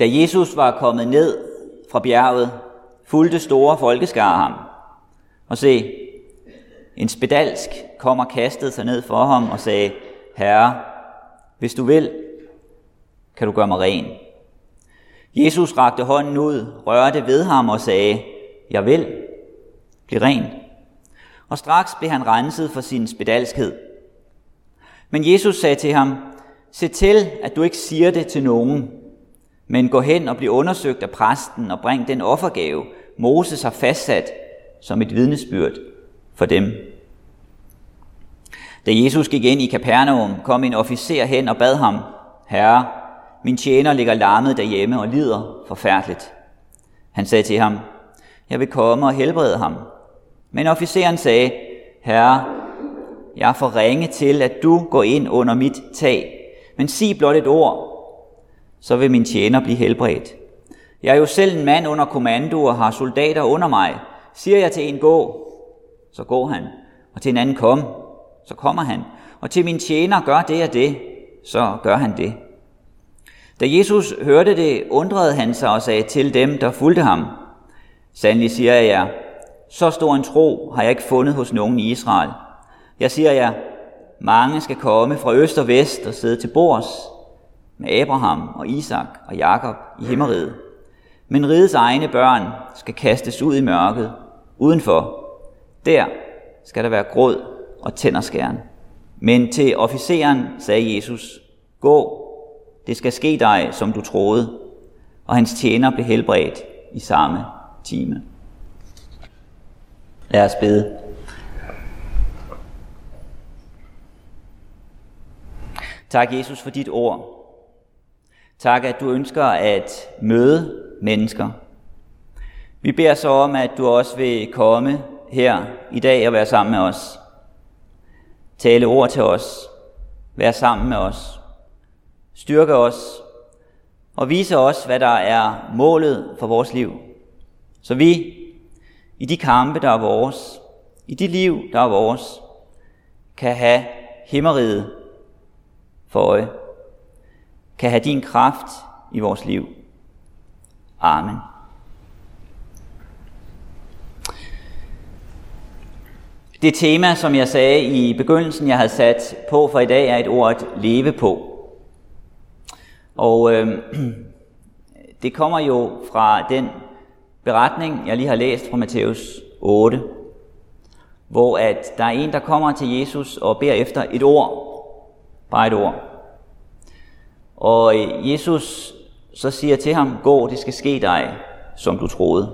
Da Jesus var kommet ned fra bjerget, fulgte store folkeskare ham. Og se, en spedalsk kom og kastede sig ned for ham og sagde, Herre, hvis du vil, kan du gøre mig ren. Jesus rakte hånden ud, rørte ved ham og sagde, Jeg vil, bliv ren. Og straks blev han renset for sin spedalskhed. Men Jesus sagde til ham, Se til, at du ikke siger det til nogen, men gå hen og bliv undersøgt af præsten og bring den offergave, Moses har fastsat som et vidnesbyrd for dem. Da Jesus gik ind i Kapernaum, kom en officer hen og bad ham, Herre, min tjener ligger lammet derhjemme og lider forfærdeligt. Han sagde til ham, jeg vil komme og helbrede ham. Men officeren sagde, Herre, jeg er for ringe til, at du går ind under mit tag, men sig blot et ord, så vil min tjener blive helbredt. Jeg er jo selv en mand under kommando og har soldater under mig. Siger jeg til en gå, så går han, og til en anden kom, så kommer han, og til min tjener gør det og det, så gør han det. Da Jesus hørte det, undrede han sig og sagde til dem, der fulgte ham, Sandelig siger jeg jer, så stor en tro har jeg ikke fundet hos nogen i Israel. Jeg siger jer, mange skal komme fra øst og vest og sidde til bords med Abraham og Isak og Jakob i himmeriget. Men rigets egne børn skal kastes ud i mørket udenfor. Der skal der være gråd og tænderskæren. Men til officeren sagde Jesus, gå, det skal ske dig, som du troede. Og hans tjener blev helbredt i samme time. Lad os bede. Tak, Jesus, for dit ord. Tak, at du ønsker at møde mennesker. Vi beder så om, at du også vil komme her i dag og være sammen med os. Tale ord til os. Være sammen med os. Styrke os. Og vise os, hvad der er målet for vores liv. Så vi i de kampe, der er vores, i de liv, der er vores, kan have himmeriget for øje, kan have din kraft i vores liv. Amen. Det tema, som jeg sagde i begyndelsen, jeg havde sat på for i dag, er et ord at leve på. Og øh, det kommer jo fra den beretning, jeg lige har læst fra Matthæus 8, hvor at der er en, der kommer til Jesus og beder efter et ord. Bare et ord. Og Jesus så siger til ham, gå, det skal ske dig, som du troede.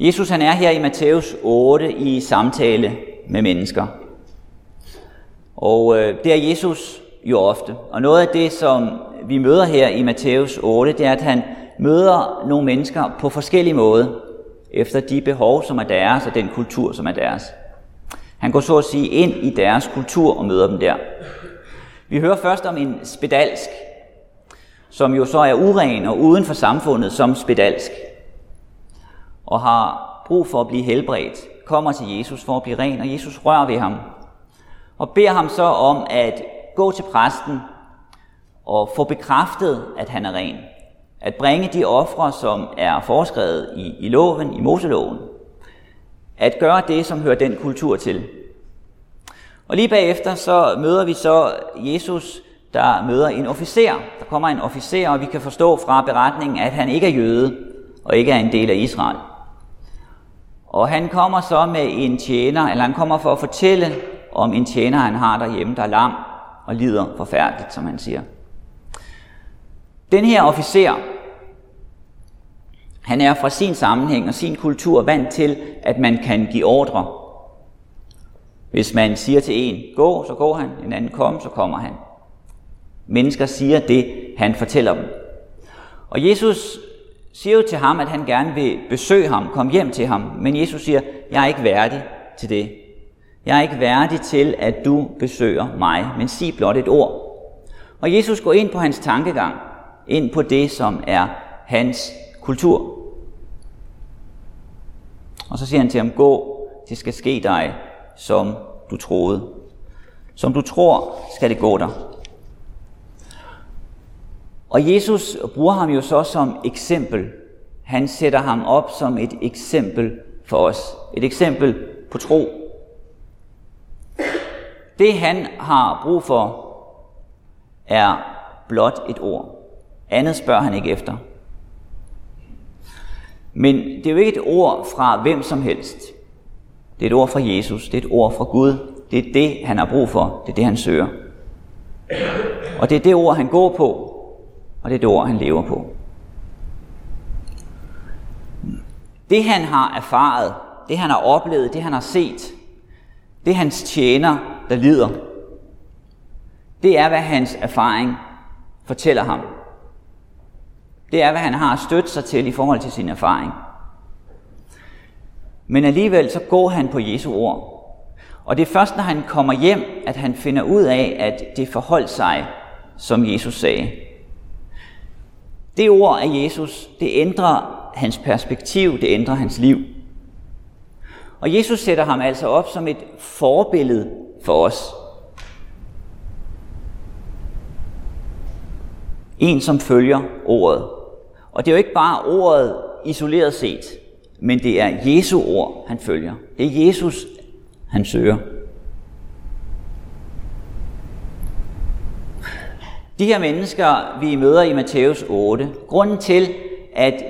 Jesus han er her i Matthæus 8 i samtale med mennesker. Og øh, det er Jesus jo ofte. Og noget af det, som vi møder her i Matthæus 8, det er, at han møder nogle mennesker på forskellige måder, efter de behov, som er deres, og den kultur, som er deres. Han går så at sige ind i deres kultur og møder dem der. Vi hører først om en spedalsk, som jo så er uren og uden for samfundet som spedalsk, og har brug for at blive helbredt, kommer til Jesus for at blive ren, og Jesus rører ved ham, og beder ham så om at gå til præsten og få bekræftet, at han er ren. At bringe de ofre, som er foreskrevet i, i loven, i Moseloven. At gøre det, som hører den kultur til. Og lige bagefter så møder vi så Jesus, der møder en officer. Der kommer en officer, og vi kan forstå fra beretningen, at han ikke er jøde og ikke er en del af Israel. Og han kommer så med en tjener, eller han kommer for at fortælle om en tjener, han har derhjemme, der er lam og lider forfærdeligt, som han siger. Den her officer, han er fra sin sammenhæng og sin kultur vant til, at man kan give ordre. Hvis man siger til en, gå, så går han, en anden kom, så kommer han. Mennesker siger det, han fortæller dem. Og Jesus siger jo til ham, at han gerne vil besøge ham, komme hjem til ham. Men Jesus siger, jeg er ikke værdig til det. Jeg er ikke værdig til, at du besøger mig, men sig blot et ord. Og Jesus går ind på hans tankegang, ind på det, som er hans kultur. Og så siger han til ham, gå, det skal ske dig, som du troede. Som du tror, skal det gå dig. Og Jesus bruger ham jo så som eksempel. Han sætter ham op som et eksempel for os. Et eksempel på tro. Det han har brug for, er blot et ord. Andet spørger han ikke efter. Men det er jo ikke et ord fra hvem som helst. Det er et ord fra Jesus. Det er et ord fra Gud. Det er det, han har brug for. Det er det, han søger. Og det er det ord, han går på. Og det er det ord, han lever på. Det, han har erfaret, det, han har oplevet, det, han har set, det er hans tjener, der lider. Det er, hvad hans erfaring fortæller ham. Det er, hvad han har stødt sig til i forhold til sin erfaring. Men alligevel så går han på Jesu ord. Og det er først, når han kommer hjem, at han finder ud af, at det forholdt sig, som Jesus sagde. Det ord af Jesus, det ændrer hans perspektiv, det ændrer hans liv. Og Jesus sætter ham altså op som et forbillede for os. En, som følger ordet. Og det er jo ikke bare ordet isoleret set, men det er Jesu ord, han følger. Det er Jesus, han søger. De her mennesker, vi møder i Matthæus 8, grunden til, at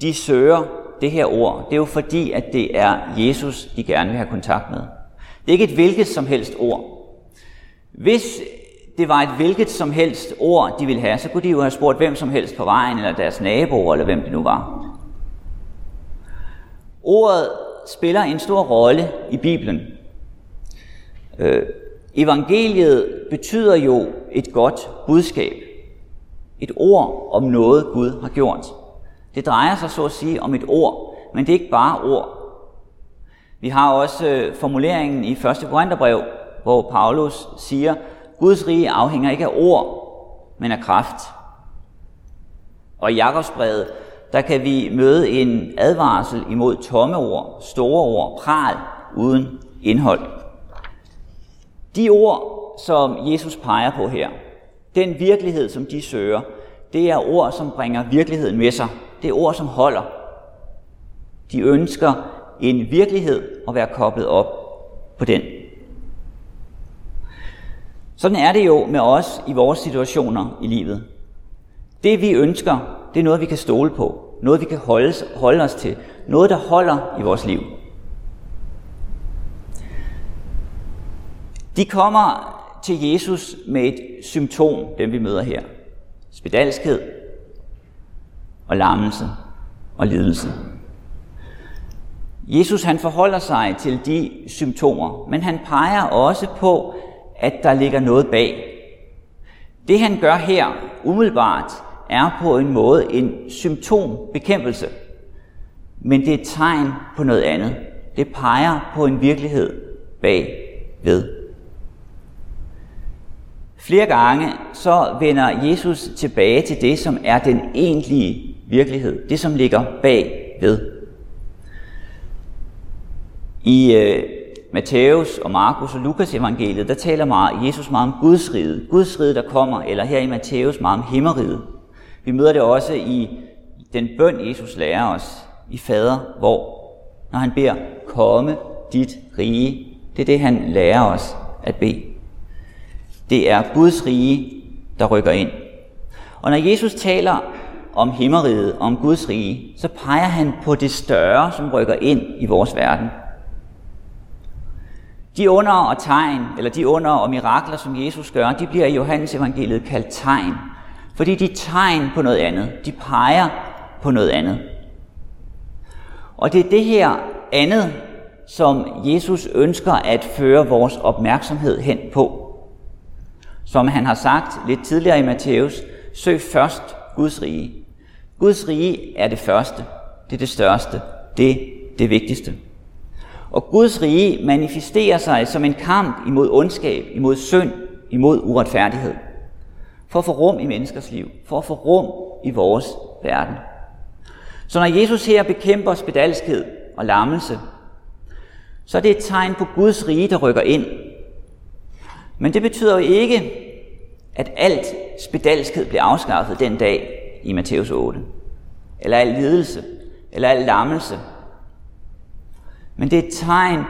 de søger det her ord, det er jo fordi, at det er Jesus, de gerne vil have kontakt med. Det er ikke et hvilket som helst ord. Hvis det var et hvilket som helst ord, de ville have, så kunne de jo have spurgt hvem som helst på vejen, eller deres naboer, eller hvem det nu var. Ordet spiller en stor rolle i Bibelen. Øh, evangeliet betyder jo et godt budskab. Et ord om noget, Gud har gjort. Det drejer sig så at sige om et ord, men det er ikke bare ord. Vi har også øh, formuleringen i 1. Korintherbrev, hvor Paulus siger, Guds rige afhænger ikke af ord, men af kraft. Og i Jakobsbrevet, der kan vi møde en advarsel imod tomme ord, store ord, pral uden indhold. De ord, som Jesus peger på her, den virkelighed, som de søger, det er ord, som bringer virkeligheden med sig. Det er ord, som holder. De ønsker en virkelighed at være koblet op på den. Sådan er det jo med os i vores situationer i livet. Det vi ønsker, det er noget, vi kan stole på. Noget, vi kan holde, holde os til. Noget, der holder i vores liv. De kommer til Jesus med et symptom, dem vi møder her. Spedalskhed og lammelse og lidelse. Jesus han forholder sig til de symptomer, men han peger også på, at der ligger noget bag. Det han gør her umiddelbart er på en måde en symptombekæmpelse, men det er et tegn på noget andet. Det peger på en virkelighed bag ved. Flere gange så vender Jesus tilbage til det, som er den egentlige virkelighed, det som ligger bag ved. I øh, Matthæus og Markus og Lukas evangeliet, der taler meget, Jesus meget om Guds rige. Guds rige, der kommer, eller her i Matthæus meget om himmeriget. Vi møder det også i den bøn, Jesus lærer os i fader, hvor når han beder, komme dit rige. Det er det, han lærer os at bede. Det er Guds rige, der rykker ind. Og når Jesus taler om himmeriget, om Guds rige, så peger han på det større, som rykker ind i vores verden. De under og tegn, eller de under og mirakler, som Jesus gør, de bliver i Johannes evangeliet kaldt tegn. Fordi de er tegn på noget andet. De peger på noget andet. Og det er det her andet, som Jesus ønsker at føre vores opmærksomhed hen på. Som han har sagt lidt tidligere i Matthæus, søg først Guds rige. Guds rige er det første, det er det største, det er det vigtigste. Og Guds rige manifesterer sig som en kamp imod ondskab, imod synd, imod uretfærdighed. For at få rum i menneskers liv, for at få rum i vores verden. Så når Jesus her bekæmper spedalskhed og lammelse, så er det et tegn på Guds rige, der rykker ind. Men det betyder jo ikke, at alt spedalskhed bliver afskaffet den dag i Matthæus 8. Eller al lidelse, eller al lammelse. Men det er et tegn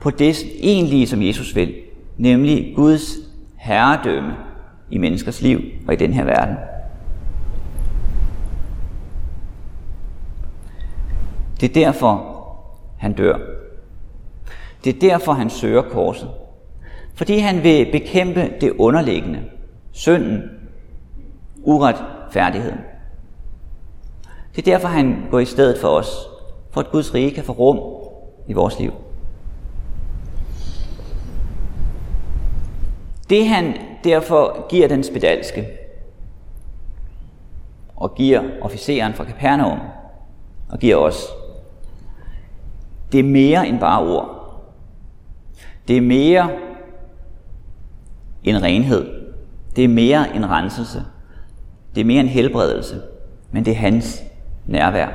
på det egentlige, som Jesus vil, nemlig Guds herredømme i menneskers liv og i den her verden. Det er derfor, han dør. Det er derfor, han søger korset. Fordi han vil bekæmpe det underliggende, synden, uretfærdigheden. Det er derfor, han går i stedet for os, for at Guds rige kan få rum i vores liv. Det han derfor giver den spedalske, og giver officeren fra Kapernaum, og giver os, det er mere end bare ord. Det er mere en renhed. Det er mere en renselse. Det er mere en helbredelse. Men det er hans nærvær.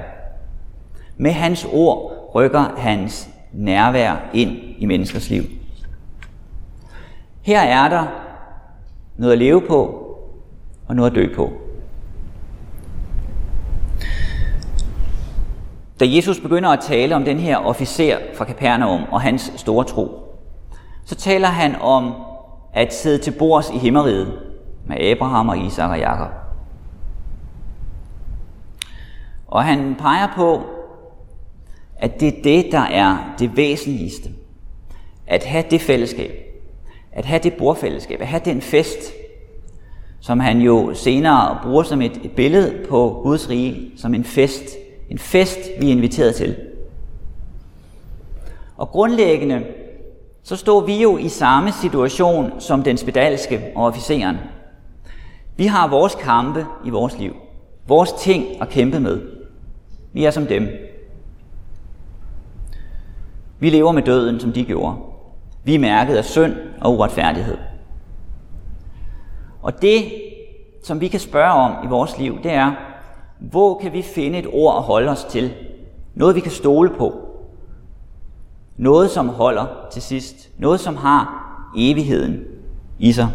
Med hans ord rykker hans nærvær ind i menneskers liv. Her er der noget at leve på og noget at dø på. Da Jesus begynder at tale om den her officer fra Kapernaum og hans store tro, så taler han om at sidde til bords i himmeriget med Abraham og Isak og Jakob. Og han peger på, at det er det, der er det væsentligste. At have det fællesskab. At have det bordfællesskab. At have den fest, som han jo senere bruger som et, et billede på Guds rige, som en fest. En fest, vi er inviteret til. Og grundlæggende så står vi jo i samme situation som den spedalske og officeren. Vi har vores kampe i vores liv. Vores ting at kæmpe med. Vi er som dem. Vi lever med døden, som de gjorde. Vi er mærket af synd og uretfærdighed. Og det, som vi kan spørge om i vores liv, det er, hvor kan vi finde et ord at holde os til? Noget, vi kan stole på. Noget, som holder til sidst. Noget, som har evigheden i sig.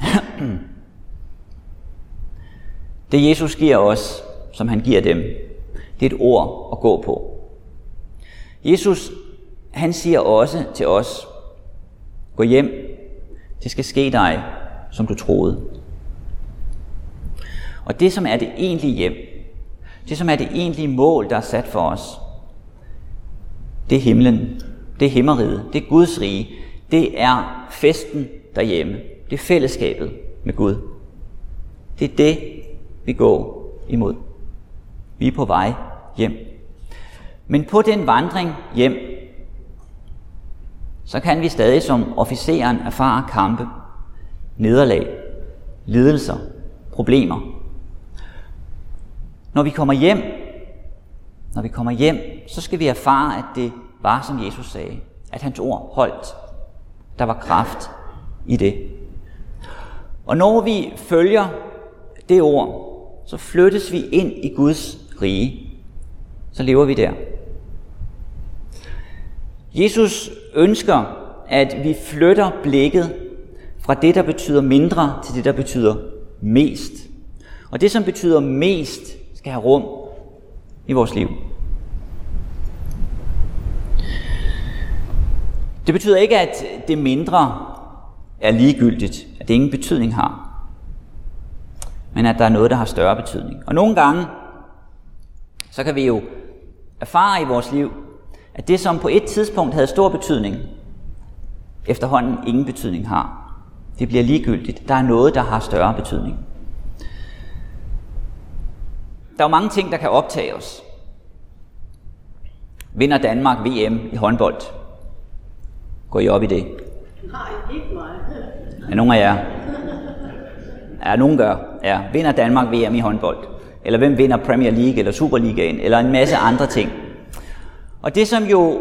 Det Jesus giver os, som han giver dem, det er et ord at gå på. Jesus, han siger også til os, gå hjem, det skal ske dig, som du troede. Og det, som er det egentlige hjem, det, som er det egentlige mål, der er sat for os, det er himlen, det er himmeriget, det er Guds rige, det er festen derhjemme, det er fællesskabet med Gud. Det er det, vi går imod. Vi er på vej hjem. Men på den vandring hjem, så kan vi stadig som officeren erfare kampe, nederlag, lidelser, problemer. Når vi kommer hjem, når vi kommer hjem, så skal vi erfare, at det var, som Jesus sagde. At hans ord holdt. Der var kraft i det. Og når vi følger det ord, så flyttes vi ind i Guds rige. Så lever vi der. Jesus ønsker, at vi flytter blikket fra det, der betyder mindre, til det, der betyder mest. Og det, som betyder mest, skal have rum i vores liv. Det betyder ikke, at det mindre er ligegyldigt, at det ingen betydning har, men at der er noget, der har større betydning. Og nogle gange, så kan vi jo erfare i vores liv, at det, som på et tidspunkt havde stor betydning, efterhånden ingen betydning har. Det bliver ligegyldigt. Der er noget, der har større betydning. Der er jo mange ting, der kan optage os. Vinder Danmark VM i håndbold? Går I op i det? Nej, ikke mig. Er nogen af jer? Ja, nogen gør. Ja. Vinder Danmark VM i håndbold? Eller hvem vinder Premier League eller Superligaen? Eller en masse andre ting. Og det som jo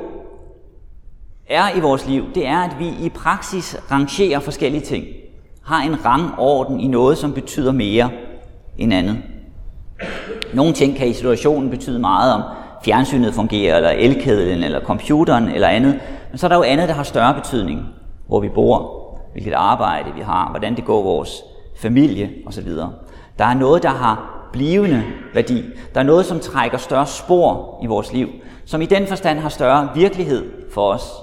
er i vores liv, det er, at vi i praksis rangerer forskellige ting. Har en rangorden i noget, som betyder mere end andet. Nogle ting kan i situationen betyde meget om fjernsynet fungerer, eller elkedlen, eller computeren, eller andet. Men så er der jo andet, der har større betydning. Hvor vi bor, hvilket arbejde vi har, hvordan det går vores familie osv. Der er noget, der har blivende værdi. Der er noget, som trækker større spor i vores liv, som i den forstand har større virkelighed for os,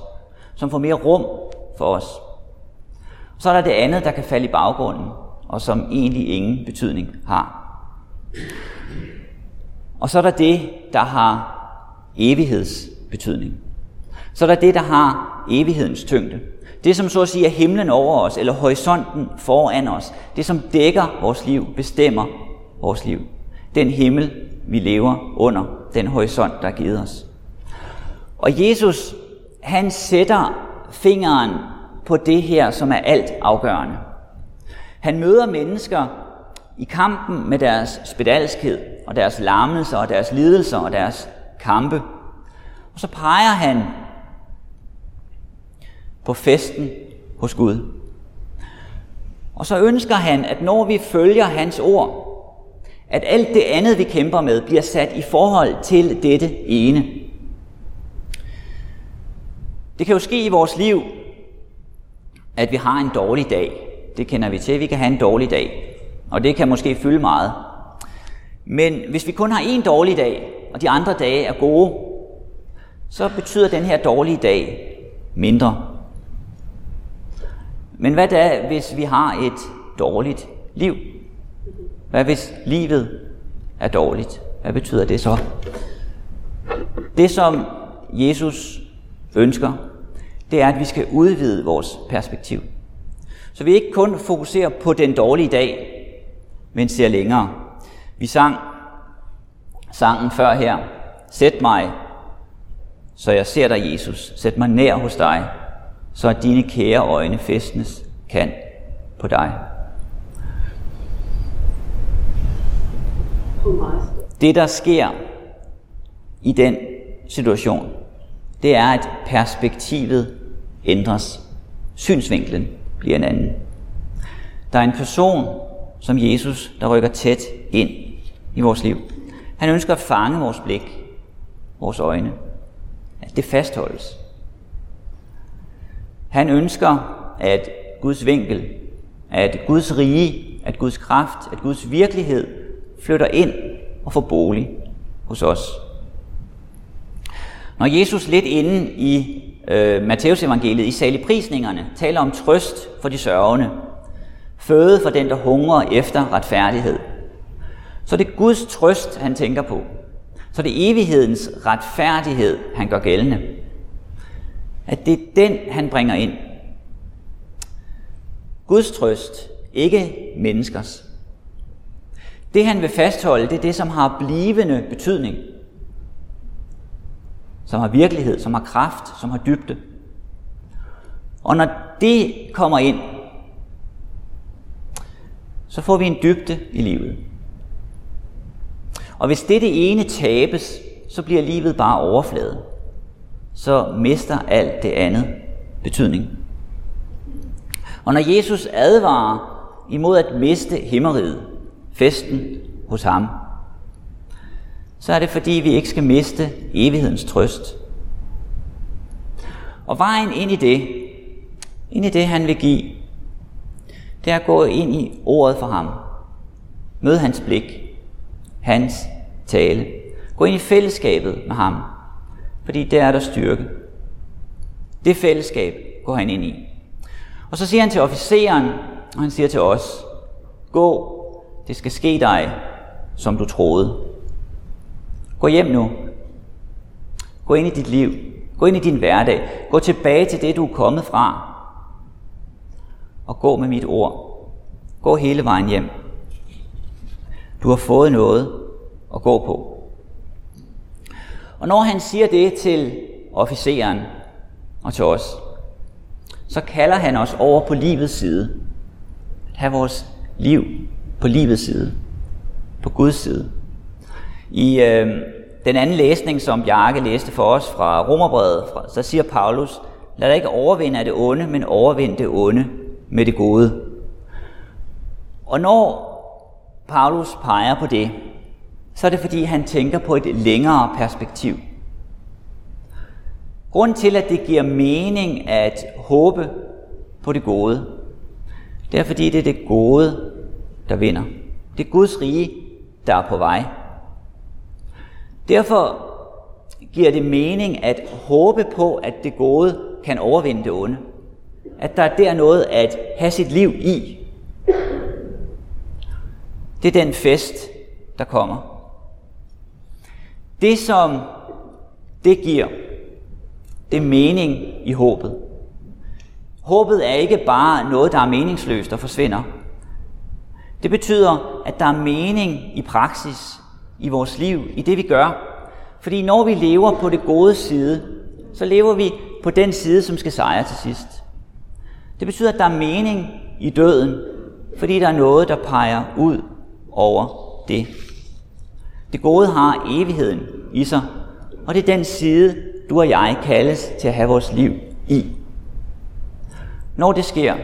som får mere rum for os. Så er der det andet, der kan falde i baggrunden, og som egentlig ingen betydning har. Og så er der det, der har evighedsbetydning. Så er der det, der har evighedens tyngde. Det, som så at sige er himlen over os, eller horisonten foran os. Det, som dækker vores liv, bestemmer vores liv. Den himmel, vi lever under. Den horisont, der er givet os. Og Jesus, han sætter fingeren på det her, som er alt afgørende. Han møder mennesker i kampen med deres spedalskhed og deres larmelser og deres lidelser og deres kampe. Og så peger han på festen hos Gud. Og så ønsker han, at når vi følger hans ord, at alt det andet, vi kæmper med, bliver sat i forhold til dette ene. Det kan jo ske i vores liv, at vi har en dårlig dag. Det kender vi til, vi kan have en dårlig dag. Og det kan måske fylde meget. Men hvis vi kun har en dårlig dag, og de andre dage er gode, så betyder den her dårlige dag mindre. Men hvad da, hvis vi har et dårligt liv? Hvad hvis livet er dårligt? Hvad betyder det så? Det, som Jesus ønsker, det er, at vi skal udvide vores perspektiv. Så vi ikke kun fokuserer på den dårlige dag, men ser længere. Vi sang sangen før her. Sæt mig, så jeg ser dig, Jesus. Sæt mig nær hos dig, så at dine kære øjne festnes kan på dig. Det, der sker i den situation, det er, at perspektivet ændres. Synsvinklen bliver en anden. Der er en person, som Jesus, der rykker tæt ind i vores liv. Han ønsker at fange vores blik, vores øjne. At det fastholdes. Han ønsker, at Guds vinkel, at Guds rige, at Guds kraft, at Guds virkelighed flytter ind og får bolig hos os. Når Jesus lidt inde i øh, Matteus evangeliet i saligprisningerne taler om trøst for de sørgende, føde for den, der hungrer efter retfærdighed, så er det Guds trøst, han tænker på. Så det er evighedens retfærdighed, han gør gældende. At det er den, han bringer ind. Guds trøst, ikke menneskers. Det han vil fastholde, det er det, som har blivende betydning. Som har virkelighed, som har kraft, som har dybde. Og når det kommer ind, så får vi en dybde i livet. Og hvis det det ene tabes, så bliver livet bare overflade. Så mister alt det andet betydning. Og når Jesus advarer imod at miste himmeriget, festen hos ham, så er det fordi, vi ikke skal miste evighedens trøst. Og vejen ind i det, ind i det han vil give, det er at gå ind i ordet for ham. Mød hans blik, hans tale. Gå ind i fællesskabet med ham, fordi der er der styrke. Det fællesskab går han ind i. Og så siger han til officeren, og han siger til os, gå, det skal ske dig, som du troede. Gå hjem nu. Gå ind i dit liv. Gå ind i din hverdag. Gå tilbage til det, du er kommet fra. Og gå med mit ord. Gå hele vejen hjem. Du har fået noget at gå på. Og når han siger det til officeren og til os, så kalder han os over på livets side. At have vores liv på livets side. På Guds side. I øh, den anden læsning, som Bjarke læste for os fra Romerbrevet, så siger Paulus, lad dig ikke overvinde af det onde, men overvind det onde med det gode. Og når Paulus peger på det, så er det fordi, han tænker på et længere perspektiv. Grund til, at det giver mening at håbe på det gode. Det er fordi, det er det gode, der vinder. Det er Guds rige, der er på vej. Derfor giver det mening at håbe på, at det gode kan overvinde det onde. At der er der noget at have sit liv i. Det er den fest, der kommer. Det, som det giver, det er mening i håbet. Håbet er ikke bare noget, der er meningsløst og forsvinder. Det betyder, at der er mening i praksis, i vores liv, i det vi gør. Fordi når vi lever på det gode side, så lever vi på den side, som skal sejre til sidst. Det betyder, at der er mening i døden, fordi der er noget, der peger ud over det. Det gode har evigheden i sig, og det er den side, du og jeg kaldes til at have vores liv i. Når det sker,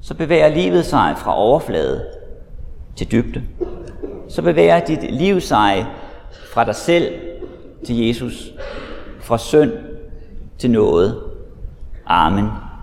så bevæger livet sig fra overflade til dybde. Så bevæger dit liv sig fra dig selv til Jesus, fra synd til noget. Amen.